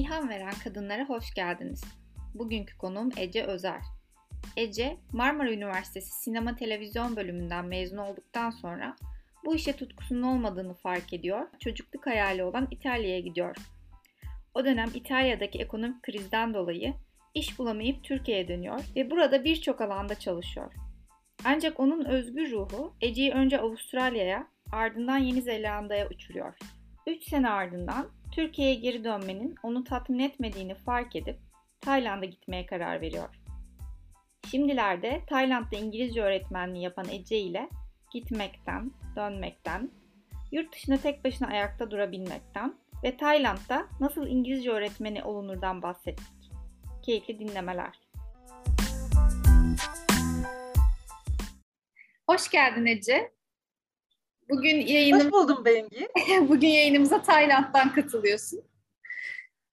İlham veren kadınlara hoş geldiniz. Bugünkü konuğum Ece Özer. Ece, Marmara Üniversitesi Sinema Televizyon bölümünden mezun olduktan sonra bu işe tutkusunun olmadığını fark ediyor, çocukluk hayali olan İtalya'ya gidiyor. O dönem İtalya'daki ekonomik krizden dolayı iş bulamayıp Türkiye'ye dönüyor ve burada birçok alanda çalışıyor. Ancak onun özgür ruhu Ece'yi önce Avustralya'ya ardından Yeni Zelanda'ya uçuruyor. 3 sene ardından Türkiye'ye geri dönmenin onu tatmin etmediğini fark edip Tayland'a gitmeye karar veriyor. Şimdilerde Tayland'da İngilizce öğretmenliği yapan Ece ile gitmekten, dönmekten, yurt dışında tek başına ayakta durabilmekten ve Tayland'da nasıl İngilizce öğretmeni olunurdan bahsettik. Keyifli dinlemeler. Hoş geldin Ece. Bugün yayınım... Hoş buldum Bengi. Bugün yayınımıza Tayland'dan katılıyorsun.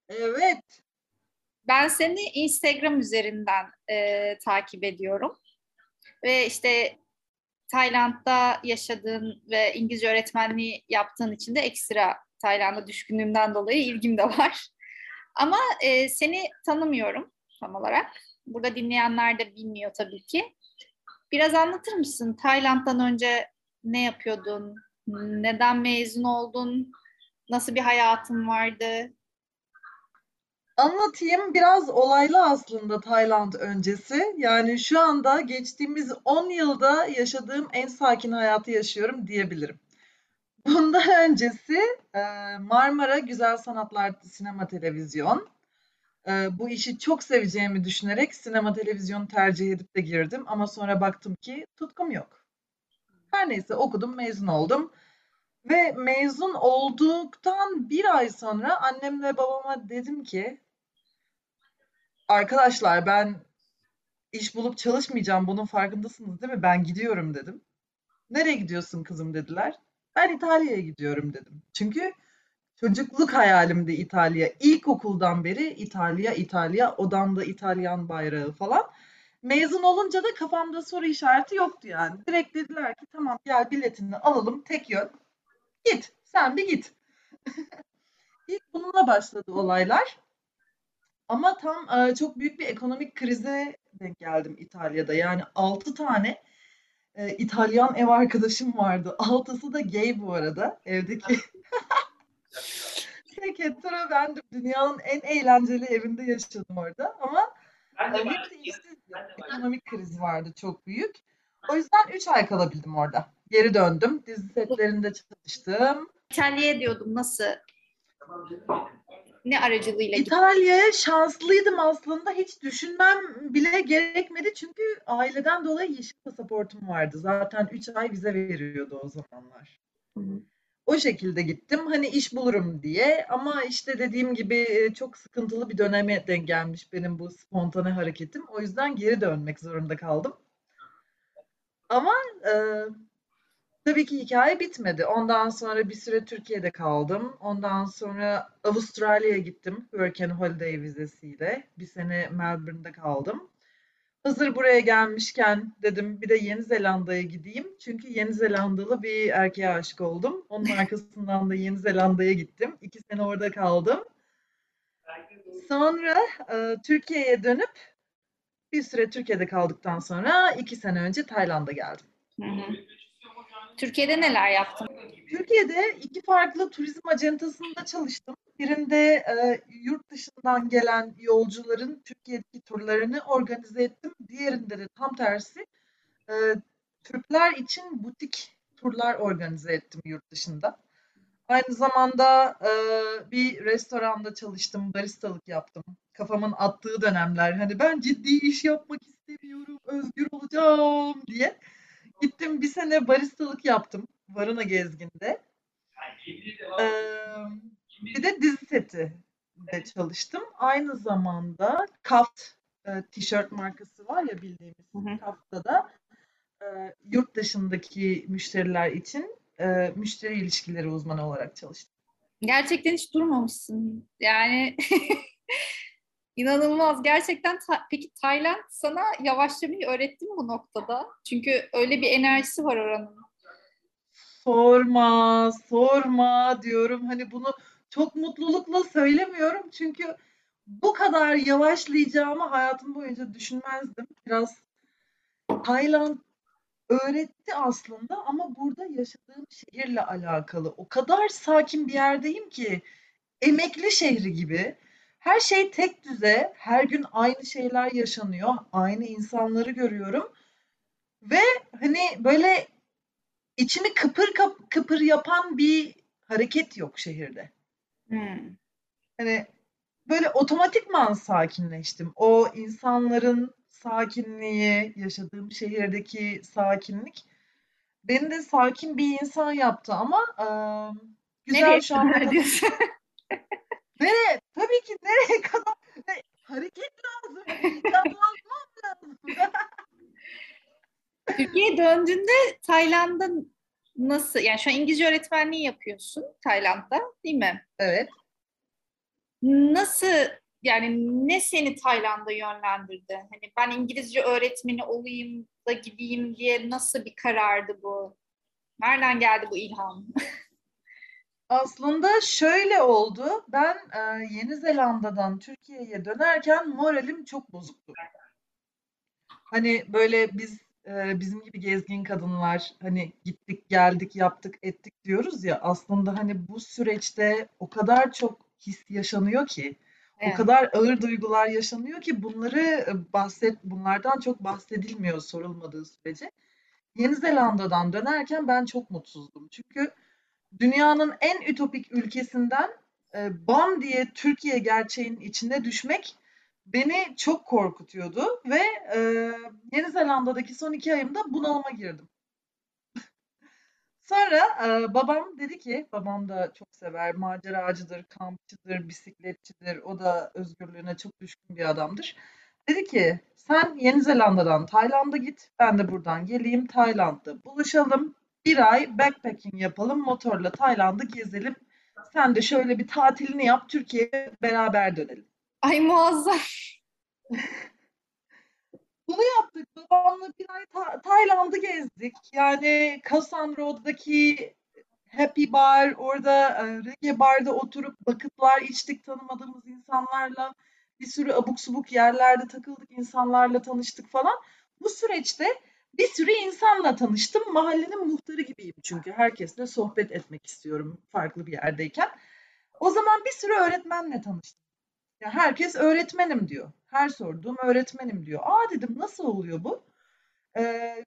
Evet. Ben seni Instagram üzerinden e, takip ediyorum. Ve işte Tayland'da yaşadığın ve İngilizce öğretmenliği yaptığın için de ekstra Tayland'a düşkünlüğümden dolayı ilgim de var. Ama e, seni tanımıyorum tam olarak. Burada dinleyenler de bilmiyor tabii ki. Biraz anlatır mısın? Tayland'dan önce ne yapıyordun? Neden mezun oldun? Nasıl bir hayatın vardı? Anlatayım biraz olaylı aslında Tayland öncesi. Yani şu anda geçtiğimiz 10 yılda yaşadığım en sakin hayatı yaşıyorum diyebilirim. Bundan öncesi e, Marmara Güzel Sanatlar Sinema Televizyon. E, bu işi çok seveceğimi düşünerek sinema televizyon tercih edip de girdim ama sonra baktım ki tutkum yok. Her neyse okudum, mezun oldum. Ve mezun olduktan bir ay sonra annemle babama dedim ki arkadaşlar ben iş bulup çalışmayacağım bunun farkındasınız değil mi? Ben gidiyorum dedim. Nereye gidiyorsun kızım dediler. Ben İtalya'ya gidiyorum dedim. Çünkü çocukluk hayalimdi İtalya. İlkokuldan beri İtalya, İtalya, odamda İtalyan bayrağı falan. Mezun olunca da kafamda soru işareti yoktu yani. Direkt dediler ki tamam gel biletini alalım tek yön. Git sen bir git. İlk bununla başladı olaylar. Ama tam e, çok büyük bir ekonomik krize denk geldim İtalya'da. Yani 6 tane e, İtalyan ev arkadaşım vardı. Altısı da gay bu arada evdeki. Tek hetero bendim. Dünyanın en eğlenceli evinde yaşadım orada. Ama ben de ekonomik kriz vardı çok büyük. O yüzden 3 ay kalabildim orada. Geri döndüm. Dizi setlerinde çalıştım. İtalya'ya diyordum nasıl? Ne aracılığıyla İtalya'ya şanslıydım aslında. Hiç düşünmem bile gerekmedi. Çünkü aileden dolayı yeşil pasaportum vardı. Zaten 3 ay vize veriyordu o zamanlar. Hı hı. O şekilde gittim. Hani iş bulurum diye. Ama işte dediğim gibi çok sıkıntılı bir döneme denk gelmiş benim bu spontane hareketim. O yüzden geri dönmek zorunda kaldım. Ama e, tabii ki hikaye bitmedi. Ondan sonra bir süre Türkiye'de kaldım. Ondan sonra Avustralya'ya gittim and Holiday vizesiyle. Bir sene Melbourne'de kaldım. Hazır buraya gelmişken dedim bir de Yeni Zelanda'ya gideyim. Çünkü Yeni Zelandalı bir erkeğe aşık oldum. Onun arkasından da Yeni Zelanda'ya gittim. İki sene orada kaldım. Sonra e, Türkiye'ye dönüp bir süre Türkiye'de kaldıktan sonra iki sene önce Tayland'a geldim. Hı hı. Türkiye'de neler yaptın? Türkiye'de iki farklı turizm acentasında çalıştım. Birinde e, yurt dışından gelen yolcuların Türkiye'deki turlarını organize ettim. Diğerinde de tam tersi e, Türkler için butik turlar organize ettim yurt dışında. Aynı zamanda e, bir restoranda çalıştım, baristalık yaptım. Kafamın attığı dönemler, hani ben ciddi iş yapmak istemiyorum, özgür olacağım diye. Gittim bir sene baristalık yaptım Varuna Gezgin'de. Ee, bir de dizi seti de çalıştım. Aynı zamanda Kaft e, tişört markası var ya bildiğimiz Kaft'ta da e, yurt dışındaki müşteriler için e, müşteri ilişkileri uzmanı olarak çalıştım. Gerçekten hiç durmamışsın. Yani inanılmaz. Gerçekten ta- peki Tayland sana yavaşlamayı öğretti mi bu noktada? Çünkü öyle bir enerjisi var oranın. Sorma, sorma diyorum. Hani bunu çok mutlulukla söylemiyorum çünkü bu kadar yavaşlayacağımı hayatım boyunca düşünmezdim. Biraz Tayland öğretti aslında ama burada yaşadığım şehirle alakalı. O kadar sakin bir yerdeyim ki emekli şehri gibi. Her şey tek düze, her gün aynı şeyler yaşanıyor, aynı insanları görüyorum ve hani böyle içimi kıpır kıpır yapan bir hareket yok şehirde. Hmm. Hani böyle otomatikman sakinleştim. O insanların sakinliği, yaşadığım şehirdeki sakinlik beni de sakin bir insan yaptı ama e, güzel Nereye şu an. kadar diyorsun? Nereye? Tabii ki nereye kadar? Hareket lazım. Lazım. Türkiye'ye döndüğünde Tayland'da nasıl? Yani şu an İngilizce öğretmenliği yapıyorsun Tayland'da değil mi? Evet. Nasıl yani ne seni Tayland'a yönlendirdi? Hani ben İngilizce öğretmeni olayım da gideyim diye nasıl bir karardı bu? Nereden geldi bu ilham? Aslında şöyle oldu. Ben e, Yeni Zelanda'dan Türkiye'ye dönerken moralim çok bozuktu. Hani böyle biz e, bizim gibi gezgin kadınlar hani gittik geldik yaptık ettik diyoruz ya aslında hani bu süreçte o kadar çok his yaşanıyor ki Evet. o kadar ağır duygular yaşanıyor ki bunları bahset bunlardan çok bahsedilmiyor sorulmadığı sürece. Yeni Zelanda'dan dönerken ben çok mutsuzdum. Çünkü dünyanın en ütopik ülkesinden e, bam diye Türkiye gerçeğinin içine düşmek beni çok korkutuyordu ve e, Yeni Zelanda'daki son iki ayımda bunalıma girdim. Sonra e, babam dedi ki, babam da çok sever, maceracıdır, kampçıdır, bisikletçidir, o da özgürlüğüne çok düşkün bir adamdır. Dedi ki, sen Yeni Zelanda'dan Tayland'a git, ben de buradan geleyim Tayland'da buluşalım, bir ay backpacking yapalım, motorla Tayland'ı gezelim. Sen de şöyle bir tatilini yap, Türkiye'ye beraber dönelim. Ay muazzam. Bunu yaptık. Babamla bir ay Ta- Tayland'ı gezdik. Yani Koh San Road'daki Happy Bar, orada e, reggae barda oturup bakıtlar içtik tanımadığımız insanlarla. Bir sürü abuk subuk yerlerde takıldık, insanlarla tanıştık falan. Bu süreçte bir sürü insanla tanıştım. Mahallenin muhtarı gibiyim çünkü herkesle sohbet etmek istiyorum farklı bir yerdeyken. O zaman bir sürü öğretmenle tanıştım. Ya herkes öğretmenim diyor. Her sorduğum öğretmenim diyor. Aa dedim nasıl oluyor bu? Ee,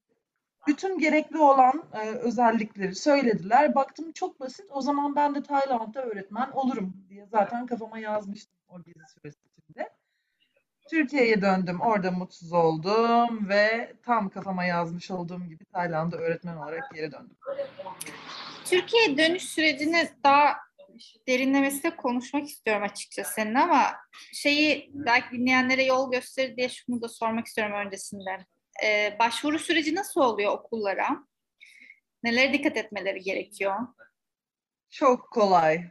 bütün gerekli olan e, özellikleri söylediler. Baktım çok basit. O zaman ben de Tayland'da öğretmen olurum diye zaten kafama yazmıştım o gezi süresinde. Türkiye'ye döndüm. Orada mutsuz oldum ve tam kafama yazmış olduğum gibi Tayland'da öğretmen olarak geri döndüm. Türkiye dönüş sürecini daha derinlemesine konuşmak istiyorum açıkçası senin ama şeyi belki dinleyenlere yol gösterir diye şunu da sormak istiyorum öncesinden. Ee, başvuru süreci nasıl oluyor okullara? Nelere dikkat etmeleri gerekiyor? Çok kolay.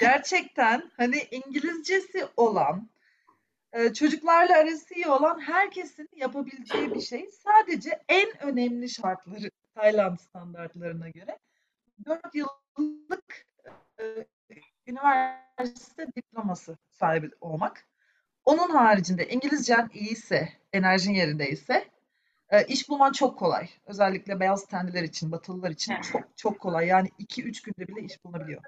Gerçekten hani İngilizcesi olan, e, çocuklarla arası iyi olan herkesin yapabileceği bir şey. Sadece en önemli şartları Tayland standartlarına göre 4 yıllık e, üniversite diploması sahibi olmak. Onun haricinde İngilizcen iyiyse, enerjin yerindeyse e, iş bulman çok kolay. Özellikle beyaz tenliler için, batılılar için çok çok kolay. Yani 2-3 günde bile iş bulunabiliyor.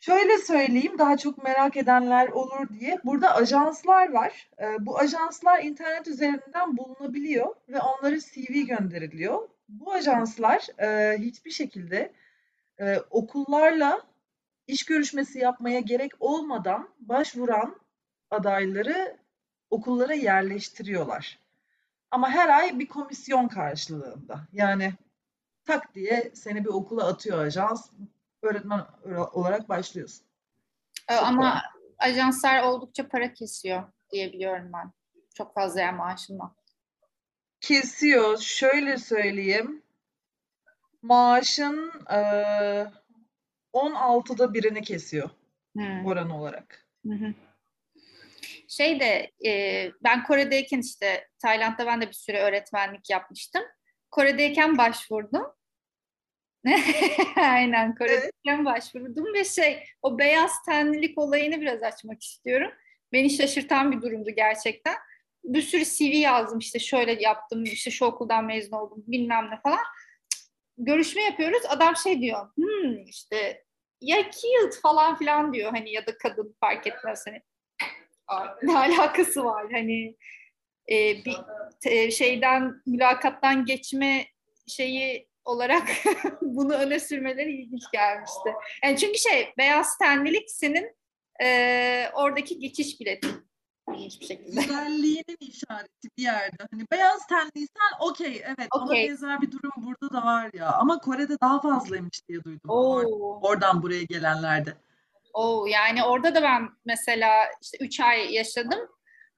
Şöyle söyleyeyim daha çok merak edenler olur diye. Burada ajanslar var. E, bu ajanslar internet üzerinden bulunabiliyor ve onlara CV gönderiliyor. Bu ajanslar e, hiçbir şekilde e, okullarla iş görüşmesi yapmaya gerek olmadan başvuran adayları okullara yerleştiriyorlar. Ama her ay bir komisyon karşılığında. Yani tak diye seni bir okula atıyor ajans, öğretmen olarak başlıyorsun. Ee, Ama ajanslar oldukça para kesiyor diyebiliyorum ben. Çok fazla yer maaşından. Kesiyor. Şöyle söyleyeyim. Maaşın e, 16'da birini kesiyor Hmm. oran olarak. Hı hı. Şey de e, ben Kore'deyken işte Tayland'da ben de bir süre öğretmenlik yapmıştım. Kore'deyken başvurdum. Aynen Evet. Kore'deyken başvurdum ve şey o beyaz tenlilik olayını biraz açmak istiyorum. Beni şaşırtan bir durumdu gerçekten. Bir sürü CV yazdım işte şöyle yaptım işte şu okuldan mezun oldum bilmem ne falan. Görüşme yapıyoruz adam şey diyor hmm, işte ya killed falan filan diyor hani ya da kadın fark etmez hani. Ne alakası var hani e, bir te- şeyden mülakattan geçme şeyi olarak bunu öne sürmeleri ilginç gelmişti. Yani çünkü şey beyaz tenlilik senin e, oradaki geçiş bileti ilginç bir şekilde. Güzelliğinin işareti bir yerde. Hani beyaz tenliysen okey evet ona Okey. benzer bir durum burada da var ya. Ama Kore'de daha fazlaymış diye duydum. Or- Oo. oradan buraya gelenlerde. Oo, yani orada da ben mesela işte 3 ay yaşadım.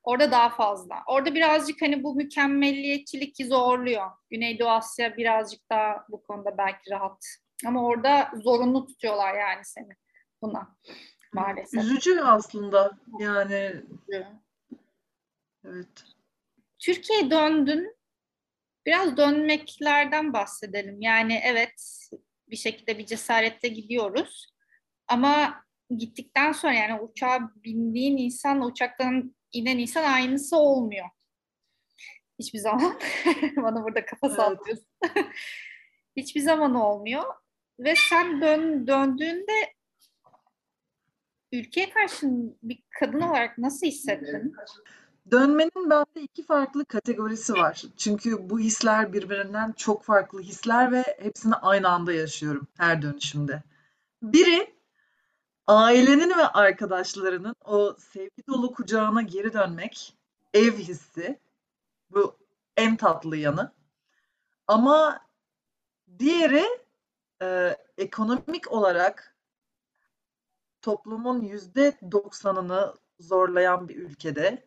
Orada daha fazla. Orada birazcık hani bu mükemmelliyetçilik zorluyor. Güneydoğu Asya birazcık daha bu konuda belki rahat. Ama orada zorunlu tutuyorlar yani seni buna maalesef. Üzücü aslında yani evet. Türkiye'ye döndün. Biraz dönmeklerden bahsedelim. Yani evet bir şekilde bir cesaretle gidiyoruz. Ama gittikten sonra yani uçağa bindiğin insanla uçaktan inen insan aynısı olmuyor. Hiçbir zaman. Bana burada kafa Evet. sallıyorsun. Hiçbir zaman olmuyor. Ve sen dön, döndüğünde ülkeye karşı bir kadın olarak nasıl hissettin? Dönmenin bende iki farklı kategorisi var. Çünkü bu hisler birbirinden çok farklı hisler ve hepsini aynı anda yaşıyorum her dönüşümde. Biri ailenin ve arkadaşlarının o sevgi dolu kucağına geri dönmek, ev hissi. Bu en tatlı yanı. Ama diğeri e, ekonomik olarak toplumun yüzde doksanını zorlayan bir ülkede,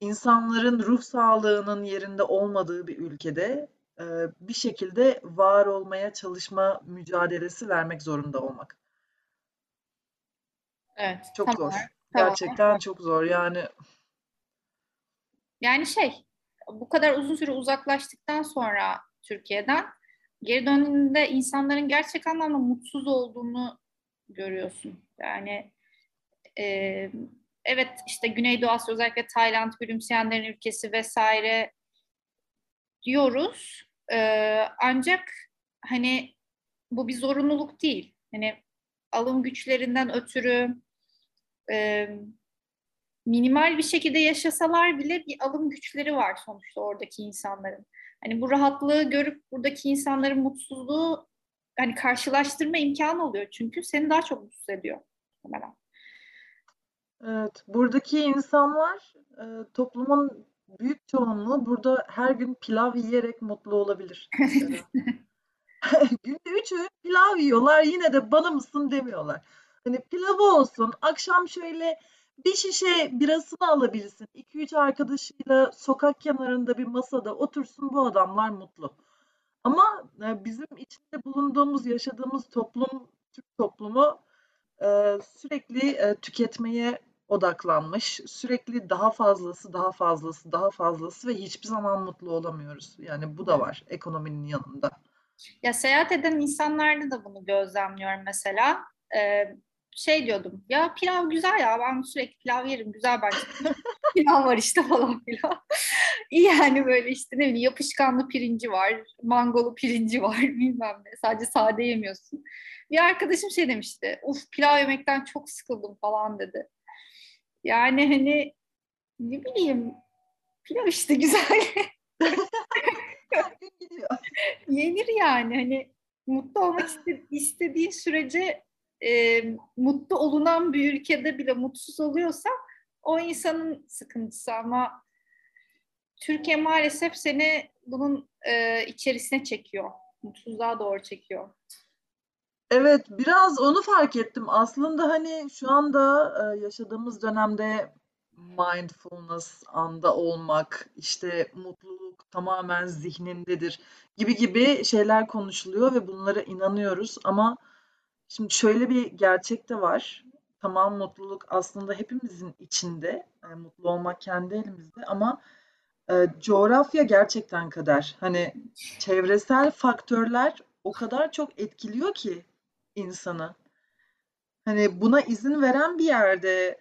insanların ruh sağlığının yerinde olmadığı bir ülkede e, bir şekilde var olmaya çalışma mücadelesi vermek zorunda olmak. Evet. Çok tam zor. Gerçekten çok zor. Yani Yani şey, bu kadar uzun süre uzaklaştıktan sonra Türkiye'den geri döndüğünde insanların gerçek anlamda mutsuz olduğunu görüyorsun. Yani e, evet işte Güneydoğu Asya özellikle Tayland gülümseyenlerin ülkesi vesaire diyoruz. E, ancak hani bu bir zorunluluk değil. Hani alım güçlerinden ötürü e, minimal bir şekilde yaşasalar bile bir alım güçleri var sonuçta oradaki insanların. Hani bu rahatlığı görüp buradaki insanların mutsuzluğu hani karşılaştırma imkanı oluyor çünkü seni daha çok mutsuz ediyor. Muhtemelen. Evet, buradaki insanlar e, toplumun büyük çoğunluğu burada her gün pilav yiyerek mutlu olabilir. Mesela. Günde üç öğün pilav yiyorlar yine de bana mısın demiyorlar. Hani pilavı olsun akşam şöyle bir şişe birasını alabilsin. 2-3 arkadaşıyla sokak kenarında bir masada otursun bu adamlar mutlu. Ama e, bizim içinde bulunduğumuz, yaşadığımız toplum, Türk toplumu e, sürekli tüketmeye odaklanmış. Sürekli daha fazlası, daha fazlası, daha fazlası ve hiçbir zaman mutlu olamıyoruz. Yani bu da var ekonominin yanında. Ya seyahat eden insanlarda da bunu gözlemliyorum mesela. Ee, şey diyordum ya pilav güzel ya ben sürekli pilav yerim güzel bence. pilav var işte falan filan. İyi yani böyle işte ne bileyim yapışkanlı pirinci var, mangolu pirinci var bilmem ne. Sadece sade yemiyorsun. Bir arkadaşım şey demişti. Uf pilav yemekten çok sıkıldım falan dedi. Yani hani ne bileyim pilav işte güzel. Yenir yani hani mutlu olmak iste- istediğin sürece e, mutlu olunan bir ülkede bile mutsuz oluyorsa o insanın sıkıntısı ama Türkiye maalesef seni bunun e, içerisine çekiyor. Mutsuzluğa doğru çekiyor. Evet, biraz onu fark ettim. Aslında hani şu anda e, yaşadığımız dönemde mindfulness, anda olmak, işte mutluluk tamamen zihnindedir gibi gibi şeyler konuşuluyor ve bunlara inanıyoruz. Ama şimdi şöyle bir gerçek de var. Tamam mutluluk aslında hepimizin içinde. E, mutlu olmak kendi elimizde ama e, coğrafya gerçekten kader. Hani çevresel faktörler o kadar çok etkiliyor ki insanı. Hani buna izin veren bir yerde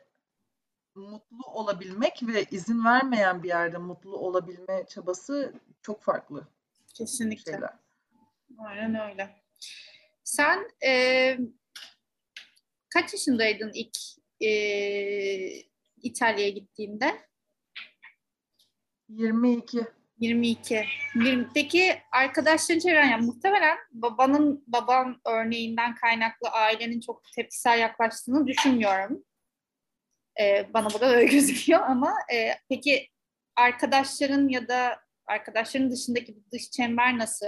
mutlu olabilmek ve izin vermeyen bir yerde mutlu olabilme çabası çok farklı Kesinlikle. şeyler. Aynen öyle. Sen e, kaç yaşındaydın ilk e, İtalya'ya gittiğinde? 22. 22. 20'deki arkadaşların çevren yani muhtemelen babanın baban örneğinden kaynaklı ailenin çok tepkisel yaklaştığını düşünmüyorum. Ee, bana bu da öyle gözüküyor ama e, peki arkadaşların ya da arkadaşların dışındaki dış çember nasıl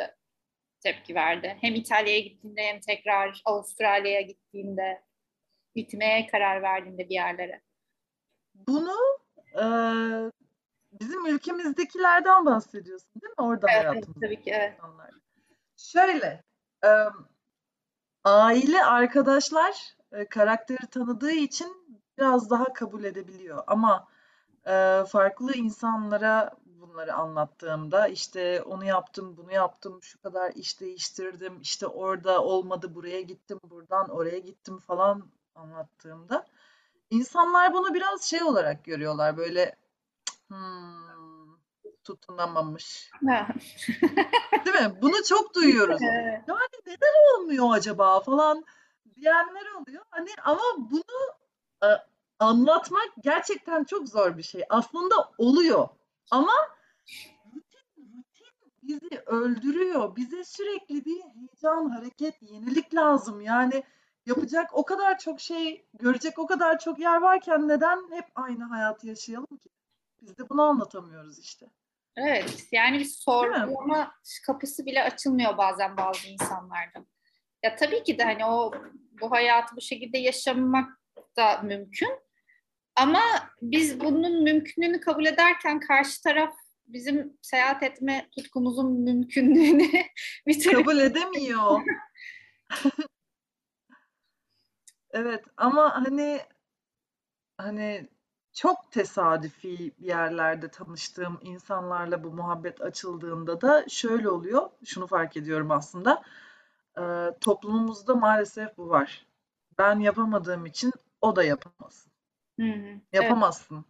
tepki verdi? Hem İtalya'ya gittiğinde hem tekrar Avustralya'ya gittiğinde gitmeye karar verdiğinde bir yerlere. Bunu e, bizim ülkemizdekilerden bahsediyorsun değil mi? Orada Evet, hayatımızda tabii ki evet. insanlar. Şöyle, e, aile, arkadaşlar e, karakteri tanıdığı için biraz daha kabul edebiliyor. Ama e, farklı insanlara bunları anlattığımda işte onu yaptım, bunu yaptım, şu kadar iş değiştirdim, işte orada olmadı, buraya gittim, buradan oraya gittim falan anlattığımda insanlar bunu biraz şey olarak görüyorlar böyle hmm, tutunamamış. Değil mi? Bunu çok duyuyoruz. Evet. Yani neden olmuyor acaba falan diyenler oluyor. Hani ama bunu e, anlatmak gerçekten çok zor bir şey. Aslında oluyor. Ama rutin, rutin bizi öldürüyor. Bize sürekli bir heyecan, hareket, yenilik lazım. Yani yapacak o kadar çok şey, görecek o kadar çok yer varken neden hep aynı hayatı yaşayalım ki? Biz de bunu anlatamıyoruz işte. Evet, yani bir sorgulama kapısı bile açılmıyor bazen bazı insanlarda. Ya tabii ki de hani o bu hayatı bu şekilde yaşamak da mümkün. Ama biz bunun mümkünlüğünü kabul ederken karşı taraf bizim seyahat etme tutkumuzun mümkünlüğünü bir türlü Kabul edemiyor. Evet ama hani hani çok tesadüfi yerlerde tanıştığım insanlarla bu muhabbet açıldığında da şöyle oluyor. Şunu fark ediyorum aslında. Eee, toplumumuzda maalesef bu var. Ben yapamadığım için o da yapamasın. Hı hı, evet. Yapamazsın.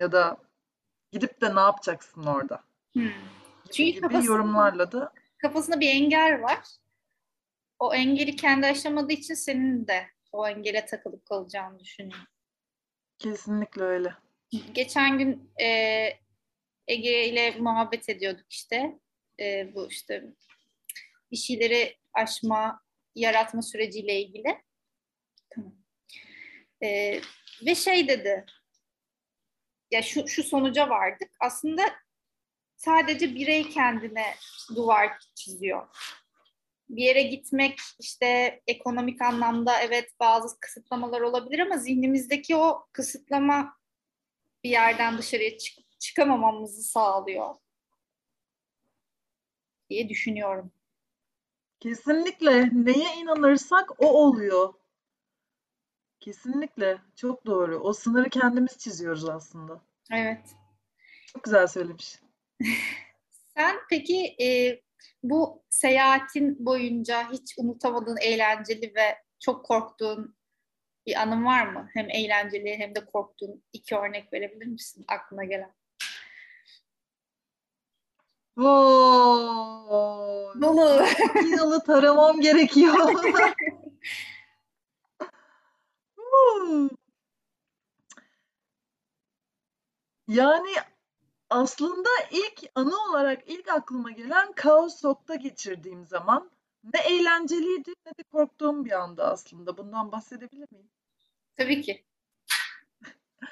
Ya da gidip de ne yapacaksın orada? Hı. Çünkü gibi kafasında, yorumlarla da kafasında bir engel var. O engeli kendi aşamadığı için senin de o engele takılıp kalacağını düşünüyor. Kesinlikle öyle. Geçen gün e, Ege ile muhabbet ediyorduk işte. E, bu işte bir şeyleri aşma, yaratma süreciyle ilgili. Tamam. E, ve şey dedi, ya şu, şu sonuca vardık. Aslında sadece birey kendine duvar çiziyor. Bir yere gitmek işte ekonomik anlamda evet bazı kısıtlamalar olabilir ama zihnimizdeki o kısıtlama bir yerden dışarıya çık- çıkamamamızı sağlıyor diye düşünüyorum. Kesinlikle neye inanırsak o oluyor. Kesinlikle. Çok doğru. O sınırı kendimiz çiziyoruz aslında. Evet. Çok güzel söylemiş. Sen peki e, bu seyahatin boyunca hiç unutamadığın eğlenceli ve çok korktuğun bir anın var mı? Hem eğlenceli hem de korktuğun iki örnek verebilir misin aklına gelen? Vay! Dolu. Yılı taramam gerekiyor. Yani aslında ilk anı olarak ilk aklıma gelen Kaosok'ta geçirdiğim zaman ne eğlenceliydi ne de korktuğum bir anda aslında. Bundan bahsedebilir miyim? Tabii ki.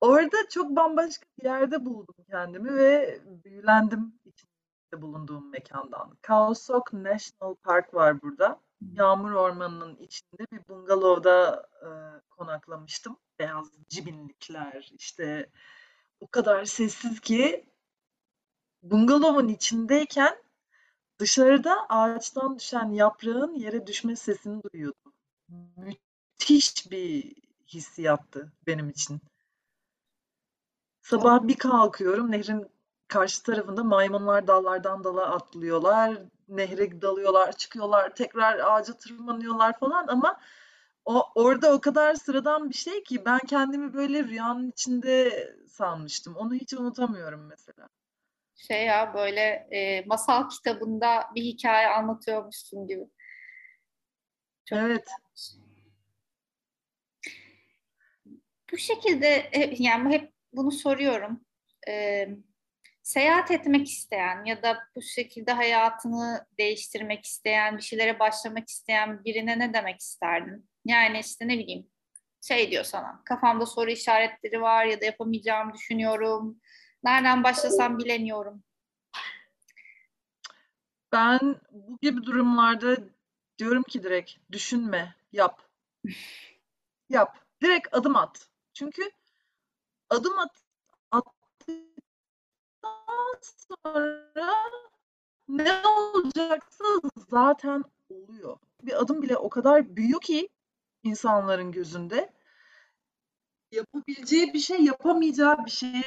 Orada çok bambaşka bir yerde buldum kendimi ve büyülendim içinde bulunduğum mekandan. Kaosok National Park var burada. Yağmur ormanının içinde bir bungalovda e, konaklamıştım. Beyaz cibinlikler, işte o kadar sessiz ki bungalovun içindeyken dışarıda ağaçtan düşen yaprağın yere düşme sesini duyuyordum. Müthiş bir hissiyattı benim için. Sabah bir kalkıyorum, nehrin karşı tarafında maymunlar dallardan dala atlıyorlar, nehre dalıyorlar, çıkıyorlar, tekrar ağaca tırmanıyorlar falan ama o orada o kadar sıradan bir şey ki ben kendimi böyle rüyanın içinde sanmıştım. Onu hiç unutamıyorum mesela. Şey ya böyle e, masal kitabında bir hikaye anlatıyormuşsun gibi. Çok evet. Bu şekilde e, yani hep bunu soruyorum. Ee, seyahat etmek isteyen ya da bu şekilde hayatını değiştirmek isteyen, bir şeylere başlamak isteyen birine ne demek isterdin? Yani işte ne bileyim şey diyor sana kafamda soru işaretleri var ya da yapamayacağımı düşünüyorum. Nereden başlasam bilemiyorum. Ben bu gibi durumlarda diyorum ki direkt düşünme, yap. yap. Direkt adım at. Çünkü adım at, sonra ne olacaksa zaten oluyor. Bir adım bile o kadar büyüyor ki insanların gözünde yapabileceği bir şey yapamayacağı bir şeye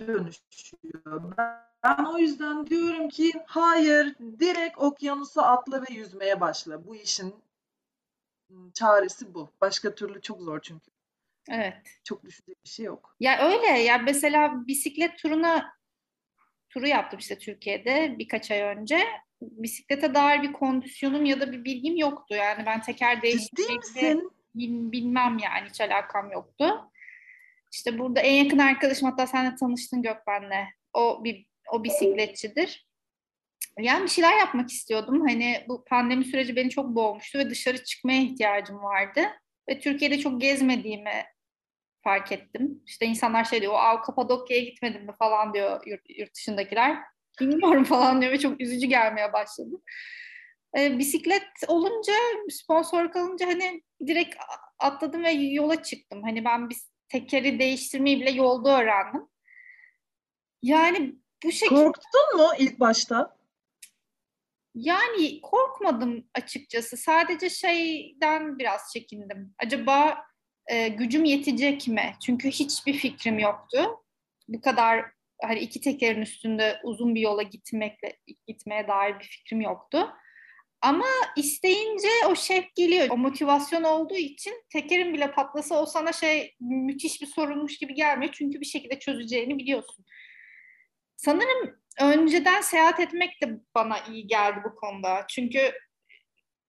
dönüşüyor. Ben o yüzden diyorum ki hayır direkt okyanusa atla ve yüzmeye başla. Bu işin çaresi bu. Başka türlü çok zor çünkü. Evet. Çok düşünecek bir şey yok. Ya öyle ya mesela bisiklet turuna turu yaptım işte Türkiye'de birkaç ay önce. Bisiklete dair bir kondisyonum ya da bir bilgim yoktu. Yani ben teker değiştirmekle bilmem yani hiç alakam yoktu. İşte burada en yakın arkadaşım hatta senle tanıştın Gökben'le. O bir o bisikletçidir. Yani bir şeyler yapmak istiyordum. Hani bu pandemi süreci beni çok boğmuştu ve dışarı çıkmaya ihtiyacım vardı. Ve Türkiye'de çok gezmediğimi fark ettim. İşte insanlar şey diyor, o Kapadokya'ya gitmedim mi falan diyor yurt, yurt dışındakiler. Bilmiyorum falan diyor ve çok üzücü gelmeye başladı. E, bisiklet olunca, sponsor kalınca hani direkt atladım ve yola çıktım. Hani ben bir tekeri değiştirmeyi bile yolda öğrendim. Yani bu şekilde... Korktun mu ilk başta? Yani korkmadım açıkçası. Sadece şeyden biraz çekindim. Acaba e, gücüm yetecek mi? Çünkü hiçbir fikrim yoktu. Bu kadar hani iki tekerin üstünde uzun bir yola gitmekle gitmeye dair bir fikrim yoktu. Ama isteyince o şevk geliyor. O motivasyon olduğu için tekerin bile patlasa o sana şey müthiş bir sorunmuş gibi gelmiyor. Çünkü bir şekilde çözeceğini biliyorsun. Sanırım önceden seyahat etmek de bana iyi geldi bu konuda. Çünkü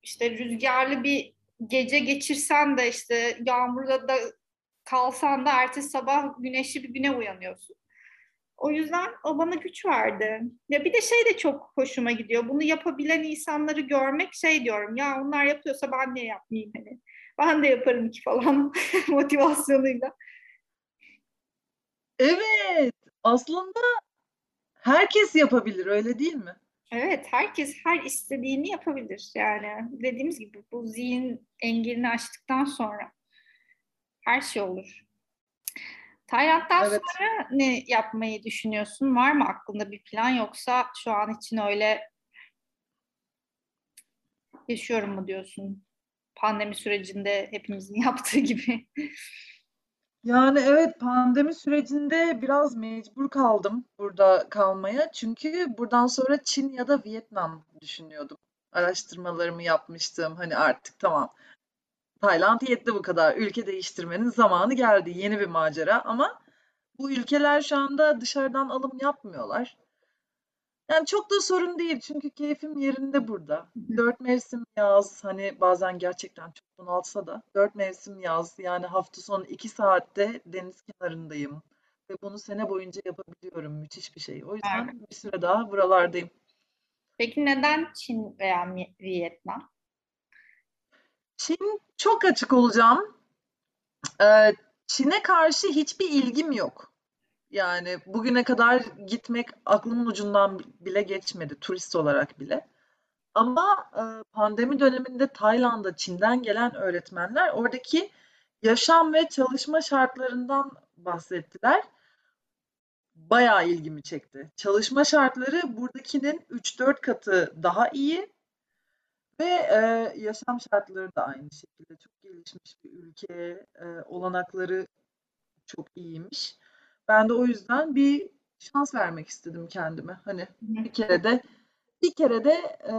işte rüzgarlı bir gece geçirsen de işte yağmurda da kalsan da ertesi sabah güneşli bir güne uyanıyorsun. O yüzden o bana güç verdi. Ya bir de şey de çok hoşuma gidiyor. Bunu yapabilen insanları görmek şey diyorum. Ya onlar yapıyorsa ben niye yapmayayım hani. Ben de yaparım ki falan motivasyonuyla. Evet. Aslında herkes yapabilir öyle değil mi? Evet, herkes her istediğini yapabilir. Yani dediğimiz gibi bu zihin engelini açtıktan sonra her şey olur. Tayland'dan evet. sonra ne yapmayı düşünüyorsun? Var mı aklında bir plan yoksa şu an için öyle yaşıyorum mu diyorsun? Pandemi sürecinde hepimizin yaptığı gibi. Yani evet pandemi sürecinde biraz mecbur kaldım burada kalmaya. Çünkü buradan sonra Çin ya da Vietnam düşünüyordum. Araştırmalarımı yapmıştım. Hani artık tamam Tayland yetti bu kadar. Ülke değiştirmenin zamanı geldi. Yeni bir macera ama bu ülkeler şu anda dışarıdan alım yapmıyorlar. Yani çok da sorun değil çünkü keyfim yerinde burada. Dört mevsim yaz, hani bazen gerçekten çok bunaltsa da dört mevsim yaz. Yani hafta sonu iki saatte deniz kenarındayım. Ve bunu sene boyunca yapabiliyorum. Müthiş bir şey. O yüzden evet. bir süre daha buralardayım. Peki neden Çin veya Vietnam? Çin çok açık olacağım. Ee, Çin'e karşı hiçbir ilgim yok. Yani bugüne kadar gitmek aklımın ucundan bile geçmedi turist olarak bile. Ama e, pandemi döneminde Tayland'a Çin'den gelen öğretmenler oradaki yaşam ve çalışma şartlarından bahsettiler. Bayağı ilgimi çekti. Çalışma şartları buradakinin 3-4 katı daha iyi ve e, yaşam şartları da aynı şekilde çok gelişmiş bir ülke, e, olanakları çok iyiymiş. Ben de o yüzden bir şans vermek istedim kendime. Hani bir kere de bir kere de e,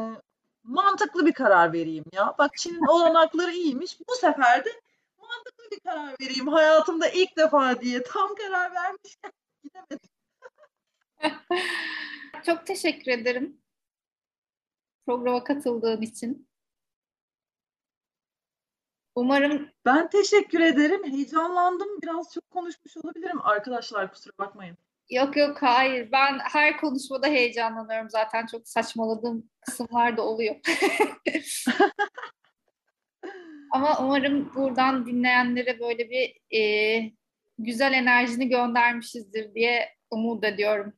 mantıklı bir karar vereyim ya. Bak Çin'in olanakları iyiymiş. Bu sefer de mantıklı bir karar vereyim hayatımda ilk defa diye tam karar vermişken gidemedim. Çok teşekkür ederim programa katıldığın için. Umarım Ben teşekkür ederim. Heyecanlandım. Biraz çok konuşmuş olabilirim. Arkadaşlar kusura bakmayın. yok yok hayır ben her konuşmada heyecanlanıyorum zaten çok saçmaladığım kısımlar da oluyor. Ama umarım buradan dinleyenlere böyle bir e, güzel enerjini göndermişizdir diye umut ediyorum.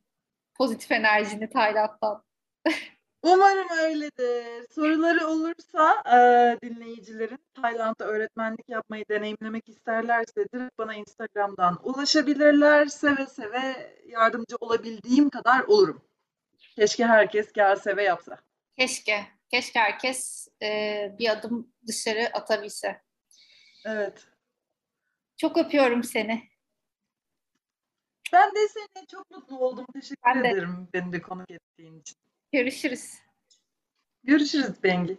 Pozitif enerjini Tayland'dan. Umarım öyledir. Soruları olursa e, dinleyicilerin Tayland'da öğretmenlik yapmayı deneyimlemek isterlerse direkt bana Instagram'dan ulaşabilirler. Seve seve yardımcı olabildiğim kadar olurum. Keşke herkes gelse ve yapsa. Keşke, keşke herkes e, bir adım dışarı atabilse. Evet. Çok öpüyorum seni. Ben de seni çok mutlu oldum. Teşekkür Ben de. ederim beni de konuk ettiğin için. Görüşürüz. Görüşürüz Bengi.